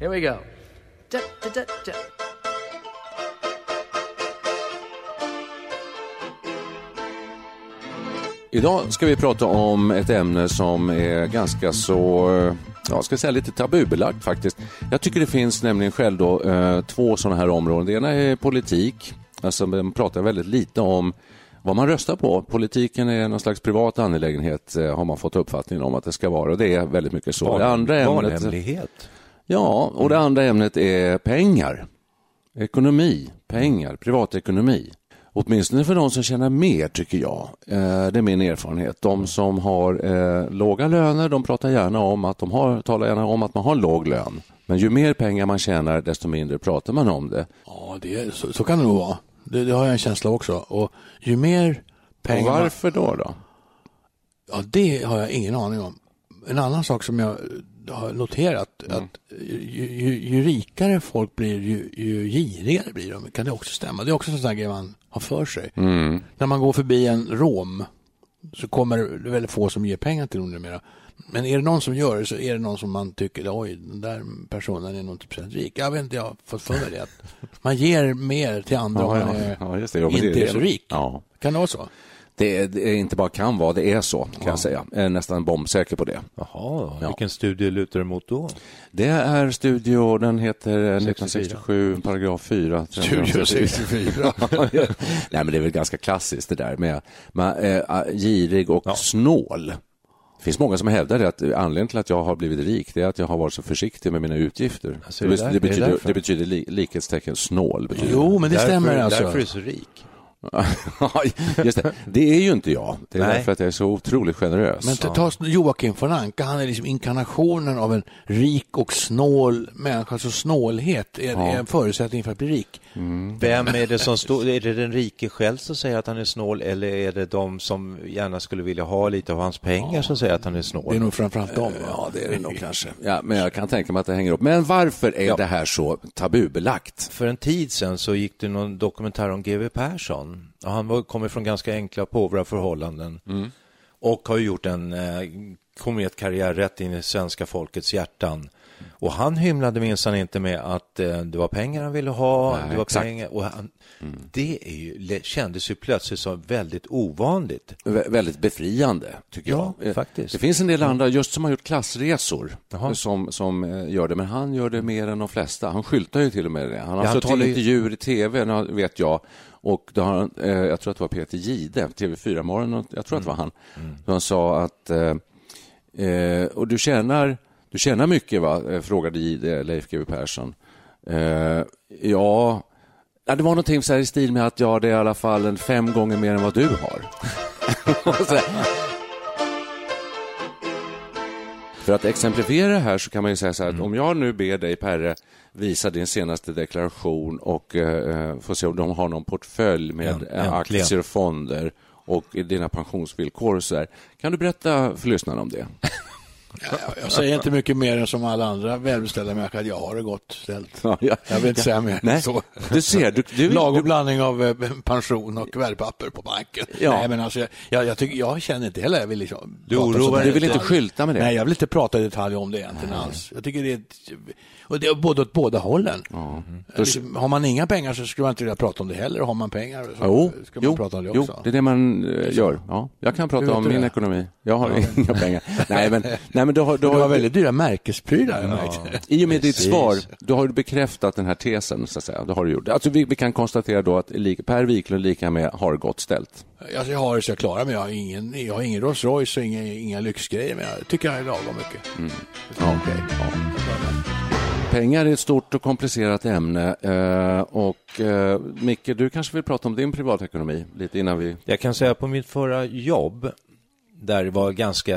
Here we go. Da, da, da, da. Idag ska vi prata om ett ämne som är ganska så, eh, ja, ska jag säga lite tabubelagt faktiskt. Jag tycker det finns nämligen själv då eh, två sådana här områden. Det ena är politik, alltså man pratar väldigt lite om vad man röstar på. Politiken är någon slags privat angelägenhet eh, har man fått uppfattningen om att det ska vara och det är väldigt mycket så. det andra ämnet, Valhemlighet. Ja, och det andra ämnet är pengar. Ekonomi, pengar, privatekonomi. Åtminstone för de som tjänar mer, tycker jag. Eh, det är min erfarenhet. De som har eh, låga löner, de pratar gärna om att de har, talar gärna om att man har låg lön. Men ju mer pengar man tjänar, desto mindre pratar man om det. Ja, det, så, så kan det nog vara. Det, det har jag en känsla också. Och ju mer Och pengar... man- varför då? då? Ja, det har jag ingen aning om. En annan sak som jag har noterat, att ju, ju, ju rikare folk blir, ju, ju girigare blir de. Kan det också stämma? Det är också en sån grej man har för sig. När man går förbi en rom så kommer det väldigt få som ger pengar till dem numera. Men är det någon som gör det så är det någon som man tycker, oj, den där personen är nog speciellt rik. Jag vet inte, jag har fått för det. Att man ger mer till andra om man är, ja, det. Ja, men inte det- är så rik. Kan det vara så? Det, är, det är inte bara kan vara, det är så kan jag säga. Jag är nästan bombsäker på det. Jaha, Ja. vilken studie lutar du mot då? Det är studio, den heter eh, 1967, paragraf 4. Studio 64. Nej, men det är väl ganska klassiskt det där med, med äh, girig och snål. Det finns många som hävdar det att anledningen till att jag har blivit rik det är att jag har varit så försiktig med mina utgifter. Alltså, det, det där- det, är det betyder, därför? det betyder li, likhetstecken snål. Betyder Jo, men det därför, stämmer alltså. Därför är du så rik. Ja, Just det. det är ju inte jag. Det är Nej. därför att jag är så otroligt generös. Men ta, ta Joakim von Anka, han är liksom inkarnationen av en rik och snål människa. Så snålhet är, är en förutsättning för att bli rik. Vem är det som står? Är det den rike själv som säger att han är snål eller är det de som gärna skulle vilja ha lite av hans pengar som säger att han är snål? Det är nog framförallt dem. va? Ja, det är det nog kanske. Ja, men jag kan tänka mig att det hänger upp. Men varför är det här så tabubelagt? För en tid sedan så gick det någon dokumentär om GW Persson. Och han var, kommer från ganska enkla, påvra förhållanden och har gjort en eh, kometkarriär rätt in i svenska folkets hjärtan. Och han hymlade minsann inte med att eh, det var pengar han ville ha. Nej, det var exakt. pengar, och han, Det är ju, kändes ju plötsligt som väldigt ovanligt. Vä- Väldigt befriande, tycker Ja, jag. Eh, faktiskt. Det finns en del andra, just som har gjort klassresor, Jaha. som, som eh, gör det. Men han gör det mer än de flesta. Han skyltar ju till och med det. Han har Ja, han suttit i intervjuer i tv, vet jag. Och då har, han, eh, jag tror att det var Peter Gide, TV4-morgon, jag tror att det var han. Då han sa att, eh, eh, och du tjänar, du tjänar mycket va? Eh, frågade Gide Leif GW Persson. Eh, ja, det var någonting så här i stil med att ja, det är i alla fall en fem gånger mer än vad du har. För att exemplifiera det här så kan man ju säga så här att om jag nu ber dig Perre visa din senaste deklaration och eh, få se om de har någon portfölj med Änt- eh, äntligen. aktier och fonder och dina pensionsvillkor och så där. Kan du berätta för lyssnarna om det? Ja, Jag säger inte mycket mer än som alla andra välbeställda människor att jag har det gott ställt. Ja, ja. Jag vill inte säga mer Nej, så. du ser, du, du, Lagom du, blandning av eh, pension och värdepapper på banken. Ja. Nej, men alltså, jag, jag, jag, tycker, jag känner inte heller jag vill liksom Du oroar du vill inte skylta med det? Nej, jag vill inte prata i detalj om det egentligen alls. Jag tycker det är, och det är både åt båda hållen. Liksom, Har man inga pengar så skulle man inte vilja prata om det heller. Har man pengar så Jo, ska man jo, prata om det jo, också. det är det man eh, gör. Ja, jag kan prata om min det? ekonomi. Jag har inga pengar. Nej, men, nej, men du har, du Du har, har väldigt dyra märkesprylar, märkte. I och med ditt Precis. svar, du har ju bekräftat den här tesen, så att säga. Det har du gjort. Alltså, vi, vi kan konstatera då att Per Wiklund lika med har gott ställt. Alltså, jag har det så jag klarar mig. Jag har ingen, jag har ingen Rolls Royce och inga, inga lyxgrejer, men jag tycker jag är lagom mycket. Mm. Ja, okej. Ja. Pengar är ett stort och komplicerat ämne. Eh, och eh, Micke, du kanske vill prata om din privatekonomi lite innan vi... Jag kan säga på mitt förra jobb, där det var ganska,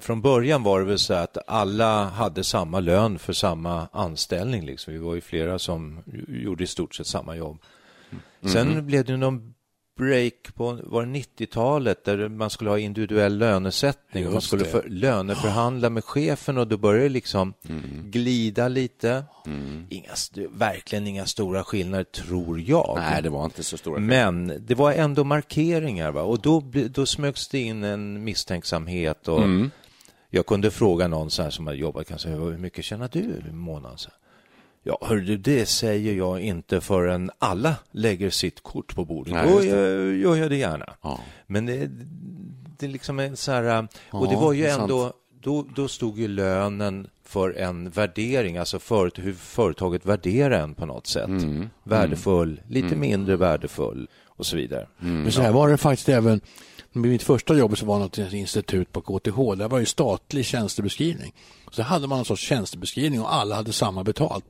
från början var det väl så att alla hade samma lön för samma anställning. Liksom. Vi var ju flera som gjorde i stort sett samma jobb. Sen blev det någon break på var det 90-talet där man skulle ha individuell lönesättning. och Man Just skulle för, löneförhandla med chefen och då började det liksom glida lite. Inga, st- verkligen inga stora skillnader tror jag. Nej, det var inte så stora. Men det var ändå markeringar va? och då, då smögs det in en misstänksamhet. Och Jag kunde fråga någon så här som har jobbat, kanske, hur mycket tjänar du i månaden? Så här, Ja, hör du, det säger jag inte förrän alla lägger sitt kort på bordet. Nej, Då gör jag det gärna. Ja. Men det, det är liksom en så här, och det var ju det är ändå, då, då stod ju lönen för en värdering, alltså för, hur företaget värderar en på något sätt. Mm. Värdefull, lite mindre värdefull och så vidare. Men så här var det faktiskt även med mitt första jobb så var det något institut på KTH. Där var ju statlig tjänstebeskrivning. Så hade man en sorts tjänstebeskrivning och alla hade samma betalt.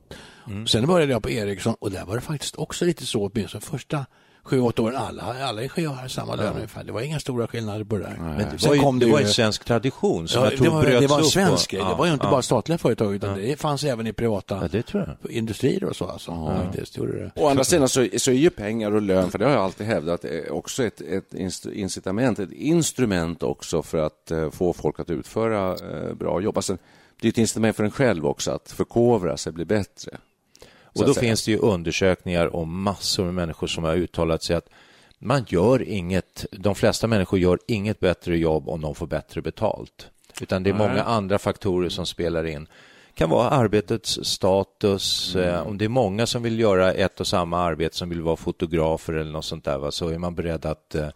Sen började jag på Ericsson och där var det faktiskt också lite så åtminstone första sju, åtta åren. Alla, alla ingenjörer hade samma lön ungefär. Det var inga stora skillnader på det där. Men det Sen var ju, kom det var ju- en svensk tradition som Ja, jag tror det, var, bröts det var en svensk och- grej. ja, Det var ju inte ja. bara statliga företag utan det fanns även i privata Ja, det tror jag. industrier och så. Alltså. Faktiskt, gjorde det. Å andra sidan så, så är ju pengar och lön, för det har jag alltid hävdat, är också ett, ett incitament, ett instrument också för att eh, få folk att utföra eh, bra jobb. Alltså, det är ett incitament för en själv också att förkovra sig, bli bättre. Och då finns det ju undersökningar om massor med människor som har uttalat sig att man gör inget, de flesta människor gör inget bättre jobb om de får bättre betalt. Utan det är många andra faktorer som spelar in. Det kan vara arbetets status, Mm. eh, om det är många som vill göra ett och samma arbete som vill vara fotografer eller något sånt där, va, så är man beredd att eh,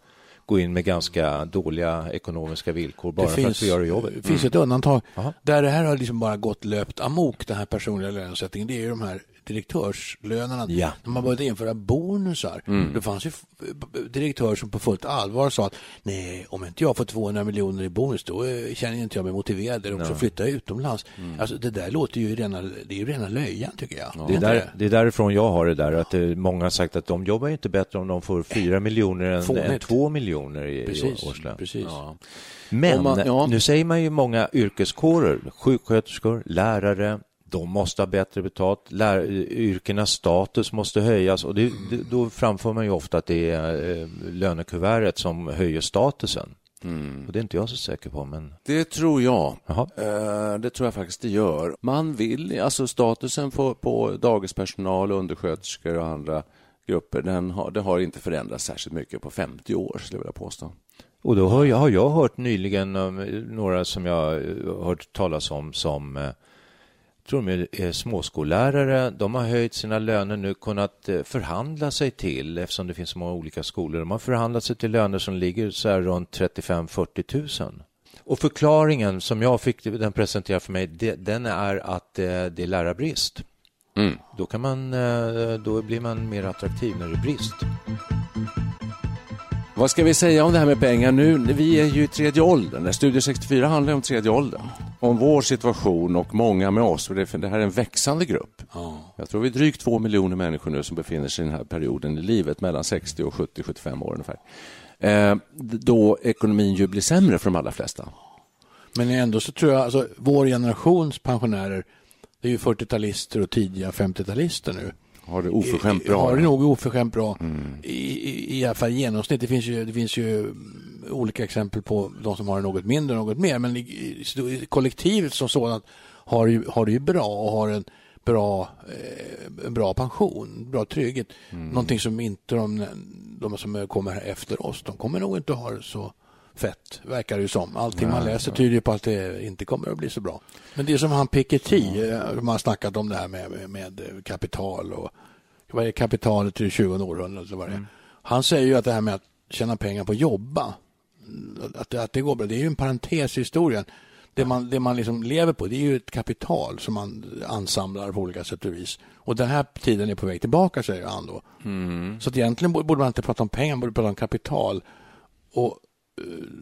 gå in med ganska dåliga ekonomiska villkor bara för att få göra jobbet. Det finns ett undantag. Jaha. Där det här har liksom bara gått löpt amok, den här personliga lönesättningen, det är ju de här direktörslönerna. Ja. När man började införa bonusar. Mm. Det fanns ju direktörer som på fullt allvar sa att nej, om inte jag får 200 miljoner i bonus då eh, känner inte jag mig motiverad eller också flyttar jag utomlands. Alltså det där låter ju rena, det är ju rena löjan tycker jag. Mm. Det är, där, det är därifrån jag har det där, att det, många har sagt att de jobbar inte bättre om de får fyra miljoner än, än två miljoner i, i Precis, årslön. precis. Men Om man- ja. nu säger man ju många yrkeskårer, sjuksköterskor, lärare, de måste ha bättre betalt, Lär, yrkenas status måste höjas och det, det, då framför man ju ofta att det är eh, lönekuvertet som höjer statusen. Och det är inte jag så säker på, men Det tror jag. Eh, Det tror jag faktiskt det gör. Man vill, alltså statusen på, på dagispersonal, undersköterskor och andra grupper, den har, det har inte förändrats särskilt mycket på 50 år, skulle jag vilja påstå. Och då har jag, har jag hört nyligen um, några som jag eh, hört talas om som eh, tror de är småskollärare. De har höjt sina löner nu, kunnat eh, förhandla sig till, eftersom det finns så många olika skolor, de har förhandlat sig till löner som ligger så här runt 35-40 000. Och förklaringen som jag fick den presenterad för mig, den är att eh, det är lärarbrist. Då, kan man, eh, då blir man mer attraktiv när det är brist. Vad ska vi säga om det här med pengar nu? Vi är ju i tredje åldern. Studio 64 handlar om tredje åldern. Om vår situation och många med oss. Det, för det här är en växande grupp. Jag tror vi är drygt två miljoner människor nu som befinner sig i den här perioden i livet, mellan 60 och 70-75 år ungefär. Eh, då ekonomin ju blir sämre för de allra flesta. Men ändå så tror jag, alltså vår generations pensionärer, det är ju 40-talister och tidiga 50-talister nu. Har det oförskämt bra. Har det nog oförskämt bra. I, i, I alla fall genomsnitt. Det finns ju, det finns ju mm, olika exempel på de som har det något mindre och något mer. Men i, i, kollektivet som sådant har, ju, har det ju bra och har en bra, eh, bra pension, bra trygghet. Någonting som inte de, de som kommer här efter oss, de kommer nog inte ha det så fett, verkar det ju som. Allting man läser tyder ju på att det inte kommer att bli så bra. Men det är som han Piketty, eh, man har snackat om det här med, med, kapital och vad är kapitalet till det 20 århundradet eller vad det är. Han säger ju att det här med att tjäna pengar på att jobba, att, att det går bra, det är ju en parentes i historien. Det man, det man liksom lever på det är ju ett kapital som man ansamlar på olika sätt och vis. Och den här tiden är på väg tillbaka, säger han då. Mm. Så att egentligen borde man inte prata om pengar, man borde prata om kapital. Och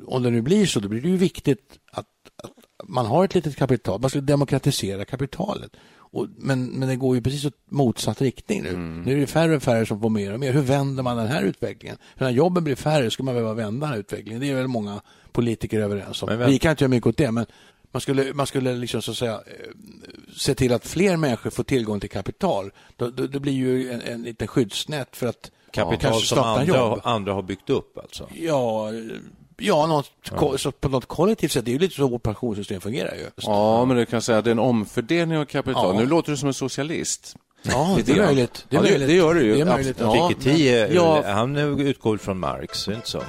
om det nu blir så, då blir det ju viktigt att, att man har ett litet kapital. Man ska demokratisera kapitalet. Och, men, men det går ju precis åt motsatt riktning nu. Mm. Nu är det färre och färre som får mer och mer. Hur vänder man den här utvecklingen? För när jobben blir färre ska man behöva vända den här utvecklingen. Det är väl många politiker överens om. Vi kan inte göra mycket åt det, men man skulle, man skulle liksom så säga eh, se till att fler människor får tillgång till kapital. Då, då, det blir ju en, en liten skyddsnät för att Kapital kanske som andra, andra har byggt upp alltså. Ja, ja, något, Så på något kollektivt sätt. Det är ju lite så vårt pensionssystem fungerar ju. Ja, men du kan säga att det är en omfördelning av kapital. Ja. Nu låter du som en socialist. Ja, det är möjligt. Det är Ja, möjligt. det gör det ju. Det är möjligt. Ja, Ja, Piketty, är- ja. han utgår från Marx, är det inte så?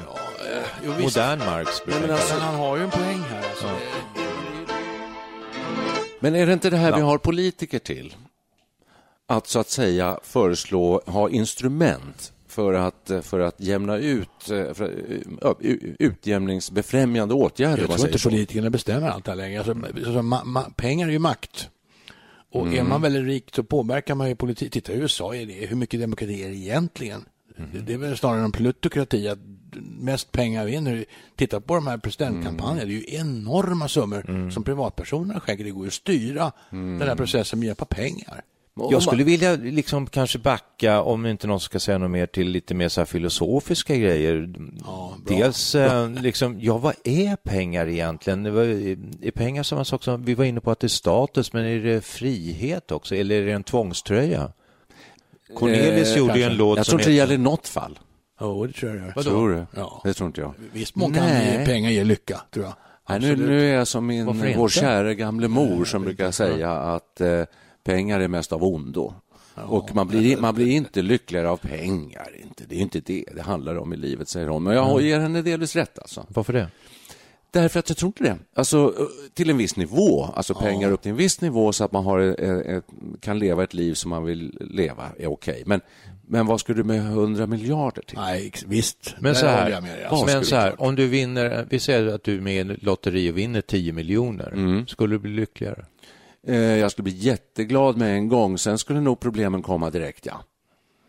jo, visst. Modern Marx. brukar Men, alltså, han har ju en poäng här. Alltså. Men är det inte det här vi Ja. har politiker till? Att så att säga föreslå, ha instrument för att, för att jämna ut, eh, för, u- utjämningsbefrämjande åtgärder. Jag tror inte politikerna bestämmer allt det här längre. Alltså, alltså, ma, ma, pengar är ju makt. Och är Mm. man väldigt rik så påverkar man ju politik. Titta i USA, är det, hur mycket demokrati är det egentligen? Mm. Det- Det är väl snarare en plutokrati att mest pengar vinner. Titta på de här presidentkampanjerna, det är ju enorma summor Mm. som privatpersoner skänker. Det går ju att styra den här processen med hjälp av pengar. Jag skulle vilja liksom kanske backa, om inte någon ska säga något mer, till lite mer så här filosofiska grejer. Ja, bra. Dels, eh, liksom, ja vad är pengar egentligen? Det var- Är pengar samma sak som, vi var inne på att det är status, men är det frihet också? Eller är det en tvångströja? Cornelis Eh, gjorde ju en kanske. låt Jag som tror inte det heter- gäller något fall. Jo, det tror jag det gör. Tror du? Ja. Det tror inte jag. Visst må kan ge pengar ge lycka, tror jag. Nej, nu, nu är jag som min, vår kära gamle mor som brukar säga att eh, pengar är mest av ondo. och man blir, man blir inte lyckligare av pengar. Inte. Det är inte det det handlar om i livet, säger hon. Men jag ger henne delvis rätt. Alltså. Varför det? Därför att jag tror inte det. Alltså, eh, till en viss nivå. Alltså pengar upp till en viss nivå så att man har ett, ett, kan leva ett liv som man vill leva är okej. Men, men vad skulle du med hundra miljarder till? Nej, visst. Men Där så här, med alltså. men så här om du vinner, vi säger att du är med lotteri och vinner 10 miljoner, Mm. skulle du bli lyckligare? Eh, Jag skulle bli jätteglad med en gång. Sen skulle nog problemen komma direkt, ja.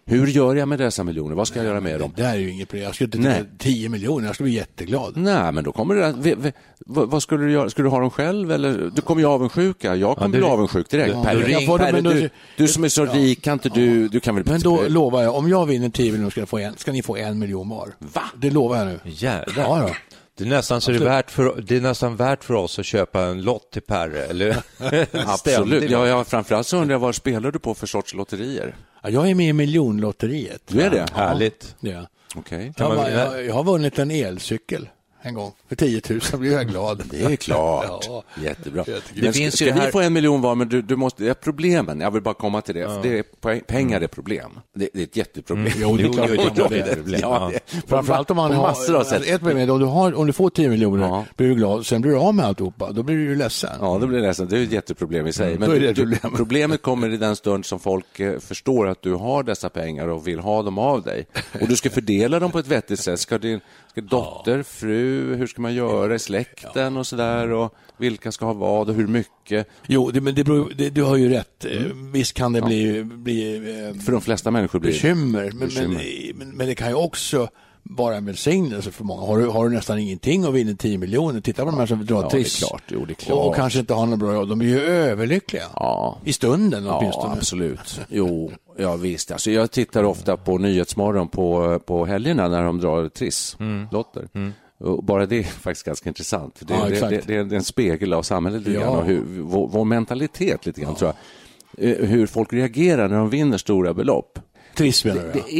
Hur gör jag med dessa miljoner? Vad ska jag göra med dem? Det där är ju inget problem. Jag skulle inte Nej. tycka 10 miljoner, jag skulle bli jätteglad. Nej, men då kommer det... vi- vi- Vad, skulle du göra? Skulle du ha dem själv? Eller? Du kommer ju avundsjuka. Jag kommer det- bli avundsjuk direkt. Ja, Perre, då ring- men då- du, du som är så rik, kan inte du... Du kan väl... Men då lovar jag, om jag vinner 10 miljoner ska, få en, ska ni få en miljon var. Va? Det lovar jag nu. Jävlar. Ja, då. Det är, nästan så det, är värt för, det är nästan värt för oss att köpa en lott till Perre, eller? Absolut. Ja, ja, framförallt så undrar jag vad spelar du på för sorts lotterier? Ja, jag är med i miljonlotteriet. Du är det? Ja. Härligt. Ja. Okej. Jag, jag, jag har vunnit en elcykel en gång. För 10 000 blir jag glad. Det är klart. Ja. Jättebra. Men Det ska, finns ska ju vi här- få en miljon var, men du, du måste, det är problemen. Jag vill bara komma till det. För det är, pengar är problem. Det, det är ett jätteproblem. Jo, det är klart Jo, det det. Ja, Ja. det, Framförallt om man har... massor av sätt. Ett problem är, om du, har, om du får 10 miljoner Ja. blir du glad, sen blir du av med alltihopa. Då blir du ju ledsen. Ja, det blir nästan. Det är ett jätteproblem i sig. Men då är det du, ett du, problem. problemet kommer i den stund som folk eh, förstår att du har dessa pengar och vill ha dem av dig. Och du ska fördela dem på ett vettigt sätt. Ska din ska dotter, fru, hur ska man göra i släkten och sådär? Och vilka ska ha vad och hur mycket? Jo, det, men det beror, det, du har ju rätt. Eh, Mm. Visst kan det bli, bli eh, För de flesta människor blir bekymmer. Men, bekymmer. Men, men, men det kan ju också vara en välsignelse för många. Har du, har du nästan ingenting och vinner 10 miljoner, titta på de här som drar Ja, triss. klart. Jo, det är Och, klart. och kanske inte har något bra jobb. De är ju överlyckliga. Ja. I stunden Ja, åtminstone. absolut. Jo, ja, visst. Alltså, jag tittar ofta på Nyhetsmorgon på, på helgerna när de drar trisslotter. Och Bara det är faktiskt ganska intressant. För det, Ja, det, det, det är en spegel av samhället lite Ja. grann och hur, vår, vår mentalitet lite grann, tror jag. Eh, Hur folk reagerar när de vinner stora belopp. Triss menar du?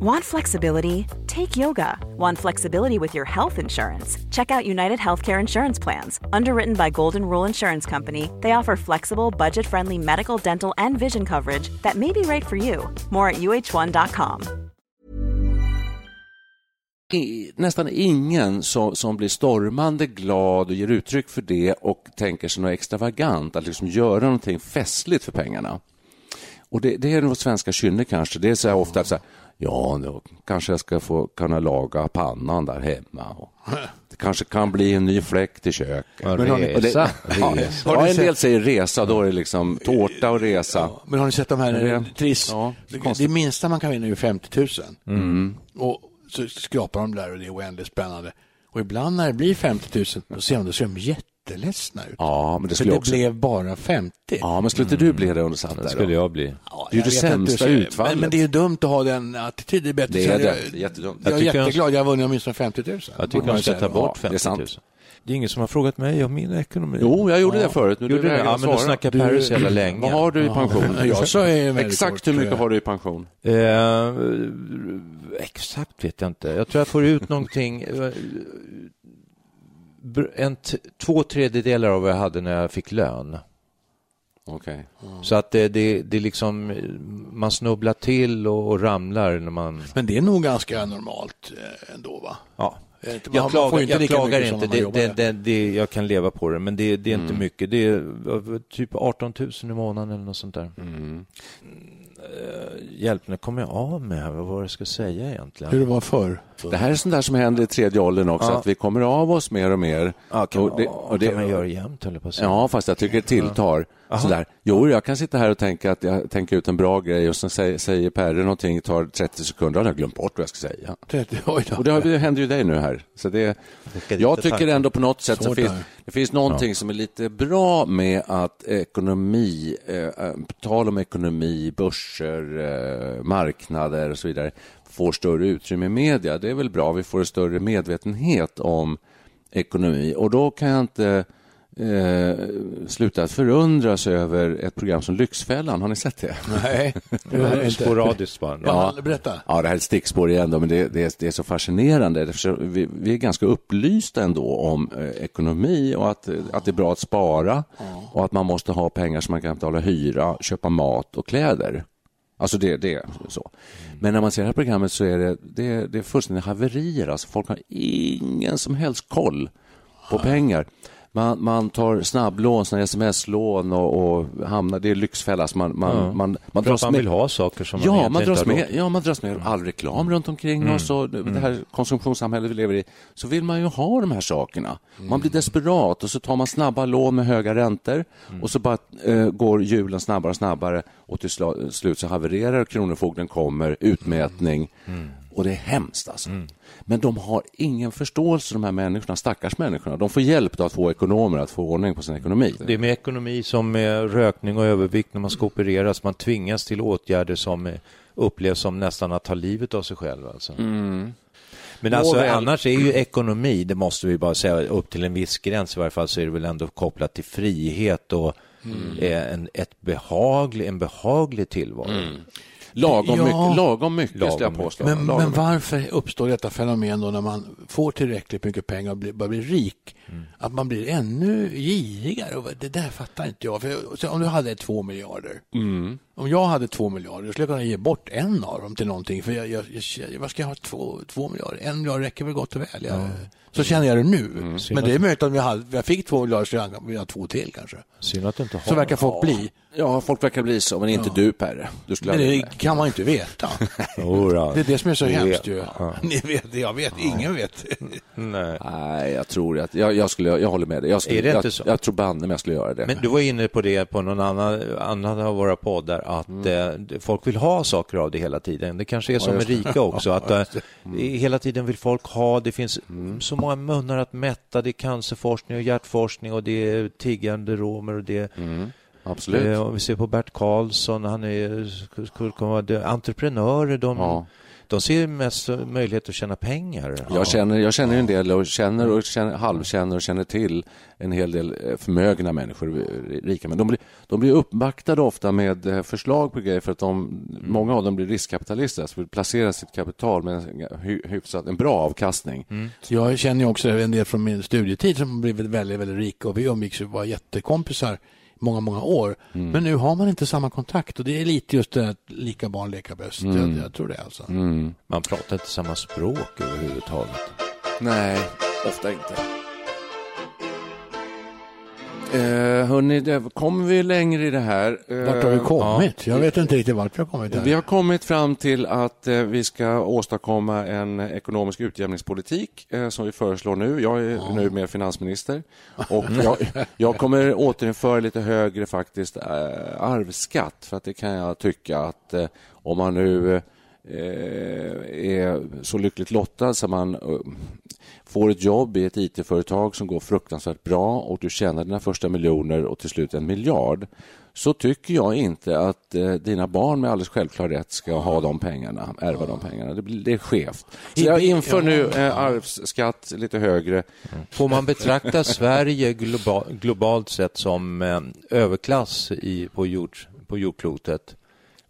Want flexibility? Take yoga. Want flexibility with your health insurance? Check out United Healthcare Insurance Plans. Underwritten by Golden Rule Insurance Company, they offer flexible, budget friendly medical, dental, and vision coverage that may be right for you. More at uh1.com. Nästan ingen som, som blir stormande glad och ger uttryck för det och tänker sig något extravagant, att liksom göra någonting festligt för pengarna. Och det, det är nog svenska kynne kanske. Det är så här ofta så här, ja, då kanske jag ska få kunna laga pannan där hemma. Och det kanske kan bli en ny fläkt i köket. Ja, Men har ni- och det- resa, Ja, resa. ja, en del säger resa, då är det liksom tårta och resa. Men har ni sett de här Är det- eh, triss? Ja, det det, minsta man kan vinna är ju 50 000. Mm. Och så skrapar de där och det är oändligt spännande. Och ibland när det blir 50 000, då ser de, då ser de jätteledsna ut. Ja, men det För skulle det också... blev bara 50. Ja, men skulle inte du bli det satt där? Det skulle jag bli. Ja, Det är ju det sämsta inte, utfallet. Men, men det är ju dumt att ha den attityden. Det är bättre Det är det. jag, Det är jättedumt. Jag är Jag tycker jätteglad. Jag har vunnit åtminstone 50 000. Jag tycker man ska ta bort Ja, det är 50 000. sant. Det är ingen som har frågat mig om min ekonomi. Jo, jag gjorde det förut. Nu Gjorde du det? Ja, jag men du snackar Du- Paris jävla länge. Vad har du i pension? Ja, jag sa Exakt hur mycket eh, har du i pension? Eh, exakt vet jag inte. Jag tror jag får ut någonting. En t- två tredjedelar av vad jag hade när jag fick lön. Okej. Så att det, det, det är liksom, man snubblar till och, och ramlar när man... Men det är nog ganska normalt eh, ändå, va? Ja. Jag man får klagar, inte jag klagar inte. Det, det, det, jag kan leva på det, men det, det är inte Mm. mycket. Det är eh, typ 18 000 i månaden eller något sånt där. Mm. Eh, Hjälp, nu kommer jag av med vad var det jag ska säga egentligen. Hur det var förr. Det här är sånt där som händer i tredje åldern också, Ja. att vi kommer av oss mer och mer. Ja, kan, och det, och det, kan man göra jämt, höll på att säga. Ja, fast jag tycker det tilltar. Sådär. Jo, jag kan sitta här och tänka att jag tänker ut en bra grej och sen säger, säger Perre någonting, tar 30 sekunder, har jag glömt bort vad jag ska säga. 30, oj då. Och det, har, det händer ju dig nu här. Så det, jag tycker ändå på något sätt så Svårt finns det finns någonting som är lite bra med att ekonomi, eh, eh, tal om ekonomi, börser, eh, marknader och så vidare får större utrymme i media. Det är väl bra, vi får en större medvetenhet om ekonomi och då kan jag inte eh, sluta att förundras över ett program som Lyxfällan. Har ni sett det? Nej, det är. Sporadiskt bara. Ja, berätta. Ja, det här är ett stickspår igen, då, men det, det, är, det är så fascinerande. Vi, vi är ganska upplysta ändå om eh, ekonomi och att, att det är bra att spara och att man måste ha pengar så man kan betala hyra, köpa mat och kläder. Alltså det, det är så. Men när man ser det här programmet så är det, det, det är fullständiga haverier. Alltså folk har ingen som helst koll på pengar. Man, man tar snabblån, såna sms-lån och, och hamnar, det är lyxfälla. Så man, man, Ja. man, man dras man med. vill ha saker som Ja, man dras, inte har med, råd. ja, man dras med all reklam runt omkring oss och det det här konsumtionssamhället vi lever i. Så vill man ju ha de här sakerna. Man blir desperat och så tar man snabba lån med höga räntor och så bara eh, går hjulen snabbare och snabbare och till slut så havererar Kronofogden kommer, utmätning och det är hemskt alltså. Men de har ingen förståelse, de här människorna, stackars människorna. De får hjälp att få ekonomer att få ordning på sin ekonomi. Det är med ekonomi som med rökning och övervikt när man ska opereras. Man tvingas till åtgärder som eh, upplevs som nästan att ta livet av sig själv. Alltså. Men alltså, Nåväl. annars är ju ekonomi, det måste vi bara säga, upp till en viss gräns i varje fall så är det väl ändå kopplat till frihet och eh, en, ett behaglig, en behaglig tillvaro. Lagom Ja. mycket, lagom mycket Lagom skulle jag påstå. Men, Lagom men varför uppstår detta fenomen då när man får tillräckligt mycket pengar och blir, börjar bli rik? Att man blir ännu girigare? Och Det där fattar inte jag. För, om du hade två miljarder. Om jag hade två miljarder skulle jag kunna ge bort en av dem till någonting. För jag, jag, jag, vad ska jag ha två, två miljarder? En miljard räcker väl gott och väl. Jag, Så känner jag det nu. Men det är möjligt att om jag, hade, jag fick två miljarder så jag vill jag ha två till kanske. Synd att inte har Så verkar folk bli. Ja, folk verkar bli så, men inte du Perre. Du skulle Men det kan man inte veta. Det är det som är så Det- hemskt ju. Ja. Ni vet, jag vet, ingen vet. Nej. Nej, jag tror att... Jag, jag, skulle, jag håller med dig. Jag, skulle, Är det jag, inte så? jag tror banne mig jag skulle göra det. Men du var inne på det på någon annan, annan av våra poddar att Mm. eh, folk vill ha saker av det hela tiden. Det kanske är som med rika också, att eh, Mm. hela tiden vill folk ha, det finns så många munnar att mätta, det är cancerforskning och hjärtforskning och det är tiggande romer och det Mm. Absolut. Eh, om vi ser på Bert Karlsson, han är entreprenörer, de, Ja. De ser mest möjlighet att tjäna pengar. Jag känner, jag känner ju en del och känner och känner, halvkänner och känner till en hel del eh, förmögna människor, eh, rika men de blir, de blir uppvaktade ofta med eh, förslag på grejer för att de, många av dem blir riskkapitalister, alltså vill placera sitt kapital med en hy- hyfsat, en bra avkastning. Jag känner ju också en del från min studietid som har blivit väldigt, väldigt rika och vi umgicks och var jättekompisar många, många år. Mm. Men nu har man inte samma kontakt och det är lite just det här lika barn leka bäst. Mm. Jag, jag tror det alltså. Man pratar inte samma språk överhuvudtaget. Nej, ofta inte. Eh, hörni, det, kommer vi längre i det här? Eh, Vart har vi ja. kommit? Jag vet inte riktigt vart vi har kommit. Här. Vi har kommit fram till att eh, vi ska åstadkomma en ekonomisk utjämningspolitik eh, som vi föreslår nu. Jag är nu med finansminister och jag, jag kommer återinföra lite högre faktiskt eh, arvsskatt för att det kan jag tycka att eh, om man nu eh, är så lyckligt lottad så man eh, får ett jobb i ett IT-företag som går fruktansvärt bra och du tjänar dina första miljoner och till slut en miljard så tycker jag inte att eh, dina barn med alldeles självklar rätt ska ha de pengarna, ärva de pengarna. Det, blir, det är skevt. Så jag inför nu eh, arvsskatt lite högre. Får man betrakta Sverige globa, globalt sett som eh, överklass i, på, jord, på jordklotet?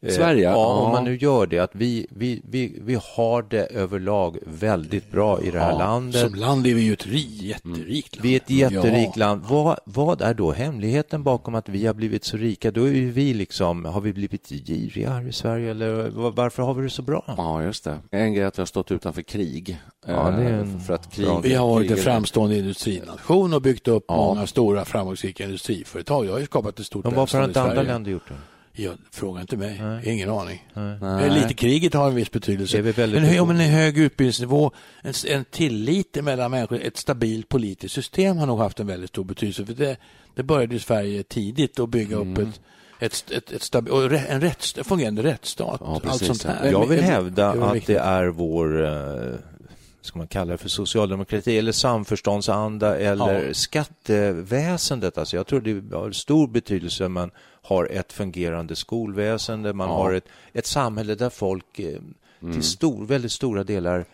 Eh, Sverige? Ja, Ja. om man nu gör det. Att vi, vi, vi, vi har det överlag väldigt bra i det här landet. Som land är vi ju ett ri, jätterikt land. Vi är ett jätterikt Ja. land. Vad, vad är då hemligheten bakom att vi har blivit så rika? Då är ju vi liksom, har vi blivit giriga i Sverige eller var- varför har vi det så bra? Ja, just det. En grej är att vi har stått utanför krig. Ja, det är Eh, en för att krig Vi har varit en framstående industrination och byggt upp Ja. många stora framgångsrika industriföretag. Jag har ju skapat ett stort Men varför har välstånd inte i andra Sverige. länder gjort det? Ja, fråga inte mig. Ingen aning. Nej. Men Lite kriget har en viss betydelse. Det är väl väldigt en, hö- men en hög utbildningsnivå, en, en tillit mellan människor, ett stabilt politiskt system har nog haft en väldigt stor betydelse. För det, det började i Sverige tidigt att bygga upp ett, ett, ett, ett stabi- och en rätts, fungerande rättsstat. Ja, allt sånt här. Jag vill hävda det att det är vår, eh, ska man kalla det för socialdemokrati eller samförståndsanda eller Ja. skatteväsendet. Alltså jag tror det har stor betydelse man har ett fungerande skolväsende, man Ja. har ett, ett samhälle där folk eh, till stor, väldigt stora delar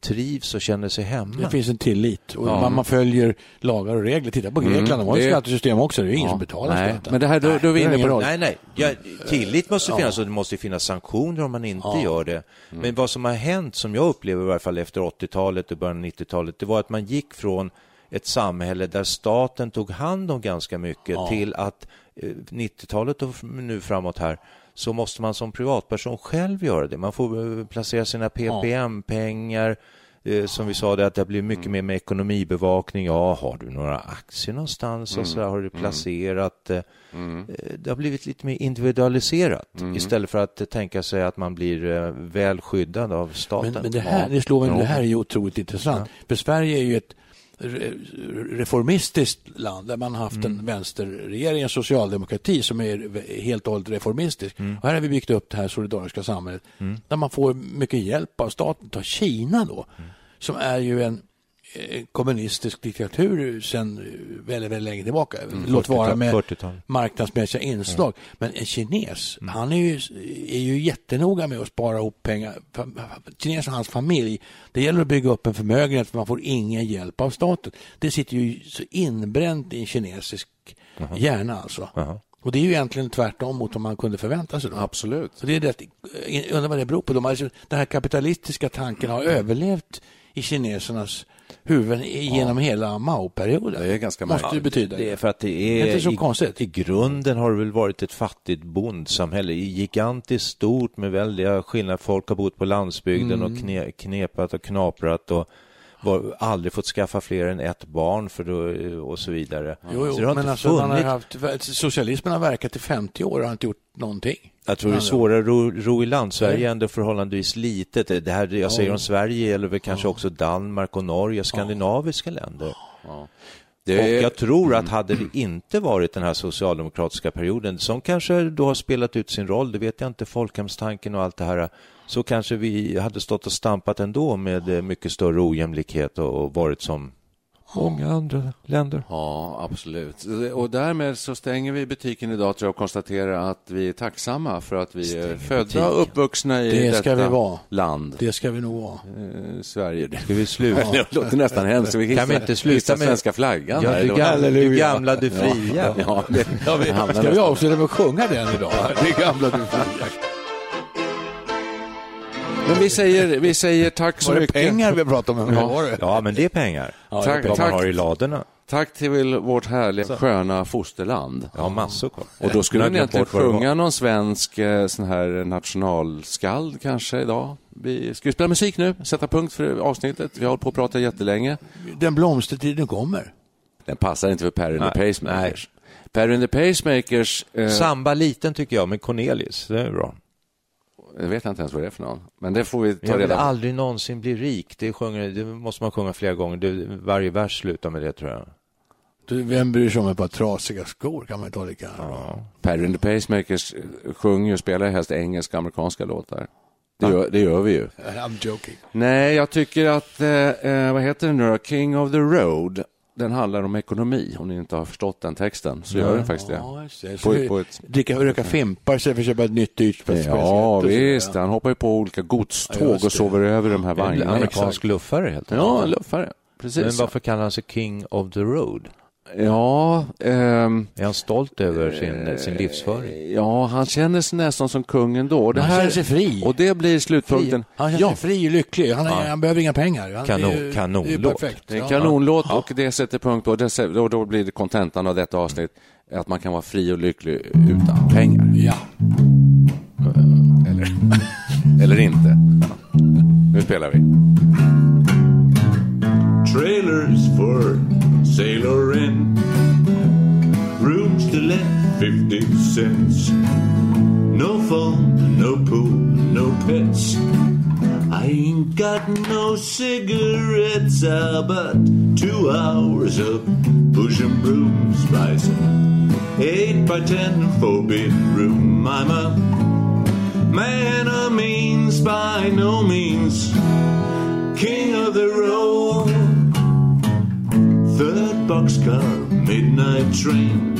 trivs och känner sig hemma. Det finns en tillit och Ja. man, man följer lagar och regler. Titta på Grekland, de har ju det- skattesystem också. Det är ju ingen Ja. som betalar Nej, skatten. men det här, då, då är vi inne på... Nej, nej. Ja, tillit måste finnas och det måste finnas sanktioner om man inte Ja. gör det. Men vad som har hänt, som jag upplever i varje fall efter 80-talet och början av 90-talet, det var att man gick från ett samhälle där staten tog hand om ganska mycket Ja. till att eh, 90-talet och nu framåt här så måste man som privatperson själv göra det. Man får eh, placera sina PPM-pengar. Eh, som vi sa, det att det blir mycket mer med ekonomibevakning. Ja, har du några aktier någonstans? Och så där, har du placerat? Eh, eh, Det har blivit lite mer individualiserat istället för att tänka sig att man blir väl skyddad av staten. Men, men det, här, det, slår mig, det här är ju otroligt intressant. För Sverige är ju ett reformistiskt land där man haft en vänsterregering, en socialdemokrati som är helt och hållet reformistisk. Och här har vi byggt upp det här solidariska samhället där man får mycket hjälp av staten. Ta Kina då, som är ju en kommunistisk diktatur sedan eh, väldigt, väldigt länge tillbaka. Låt vara 40-tal, med 40-tal. marknadsmässiga inslag. Men en kines, han är ju, är ju jättenoga med att spara ihop pengar. Kines och hans familj, det gäller att bygga upp en förmögenhet för man får ingen hjälp av staten. Det sitter ju så inbränt i en kinesisk hjärna alltså. Jaha. Och det är ju egentligen tvärtom mot vad man kunde förvänta sig. Då. Absolut. Så det är det, jag undrar vad det beror på. De har, den här kapitalistiska tanken har överlevt i kinesernas huvuden genom hela Mao-perioden. Det är ganska Måste märkligt. det betyda. Det är för att det Det är är, inte så i, konstigt. i grunden har det väl varit ett fattigt bondsamhälle, gigantiskt stort med väldiga skillnader. Folk har bott på landsbygden Mm. och kne, knepat och knaprat och var, aldrig fått skaffa fler än ett barn för då, och så vidare. Jo, jo så men alltså, man har haft, socialismen har verkat i 50 år och har inte gjort någonting. Jag tror det är svårare att ro, ro i land. Sverige är ändå förhållandevis litet. Det här jag säger om Sverige gäller väl kanske också Danmark och Norge, skandinaviska länder. Det Och jag tror att hade det inte varit den här socialdemokratiska perioden, som kanske då har spelat ut sin roll, det vet jag inte, folkhemstanken och allt det här, så kanske vi hade stått och stampat ändå med eh, mycket större ojämlikhet och varit som många andra länder. Ja, absolut. Och därmed så stänger vi butiken idag tror jag och konstaterar att vi är tacksamma för att vi är födda och uppvuxna i Det ska detta vi vara. land, Det ska vi nog vara. eh, Sverige. Ska vi sluta? Det låter nästan hemskt. Vi Kan vi inte sluta med- svenska flaggan? Ja, du, gamla, du gamla, du fria. Ja, det, Ja, vi, det ska vi avsluta med att sjunga den idag? Det gamla du fria. Men vi säger, vi säger tack så Var det mycket. pengar vi pratade om? Ja. Ja. Var det? Ja, men det är pengar. Ja, Tack, Vad tack. man har i ladorna. Tack till vårt härliga sköna fosterland. Ja, massor kvar. Och då skulle ni egentligen sjunga någon svensk eh, sån här nationalskald kanske idag. Vi ska vi spela musik nu, sätta punkt för avsnittet. Vi har hållit på att prata jättelänge. Den blomstertiden kommer. Den passar inte för Perry and the Nej, Pacemakers. Perry and the Pacemakers, eh, Samba liten tycker jag med Cornelis. Det är bra. Jag vet inte ens vad det är för någon. Men det får vi ta Jag vill reda på. aldrig någonsin bli rik. Det, sjunger, det måste man sjunga flera gånger. Det, varje vers slutar med det tror jag. Du, vem bryr sig om ett par trasiga skor? Kan man ta lika bra. Perry and the Pacemakers eh, sjunger och spelar helst engelska amerikanska låtar. Det gör, det gör vi ju. I'm joking. Nej, jag tycker att, eh, eh, vad heter den nu då? King of the Road. Den handlar om ekonomi. Om ni inte har förstått den texten så gör den faktiskt det. Ja, det. På- på ett- Dricka, röka fimpar istället för att köpa ett nytt dyrt. Ja, och visst. Han hoppar ju på olika godståg Ja, och sover över de här En vagnarna. amerikansk luffare helt enkelt. Ja, en luffare. Precis. Men varför kallar han sig King of the Road? Ja, ehm, Är han stolt över sin, sin livsföring? ja, han känner sig nästan som kungen då. Det Han här, känner sig fri. Och det blir slutpunkten. Han känner Ja, sig fri och lycklig. Han, är, han behöver inga pengar. Han Kanon- är ju- kanonlåt. Det är det är en Ja. kanonlåt och det sätter punkt på. Det, och då blir det kontentan av detta avsnitt att man kan vara fri och lycklig utan pengar. Ja. Eller, eller inte. Nu spelar vi. Trailers for sailor in. Rooms to let 50 cents. No phone, no pool, no pets. I ain't got no cigarettes, uh, but two hours of pushing brooms by some eight by ten four bedroom. I'm a man of means by no means king of the road. Boxcar, midnight train.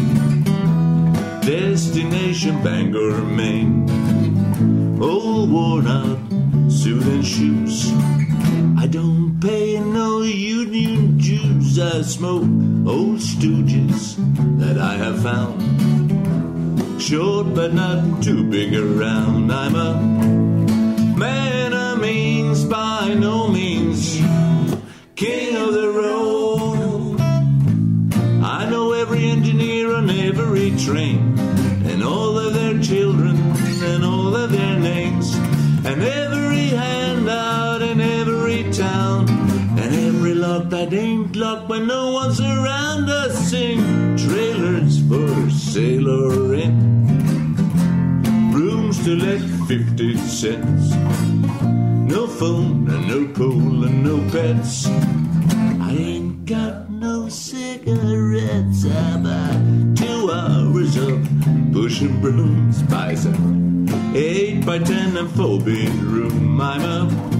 Destination Bangor, Maine. Old worn out suit and shoes. I don't pay no union dues. I smoke old stooges that I have found. Short but not too big around. I'm a man of means by no means king locked when no one's around us sing trailers for sailor in rooms to let 50 cents no phone and no pool and no pets. I ain't got no cigarettes. I'm about two hours of pushing brooms by eight by ten and four bedroom. I'm a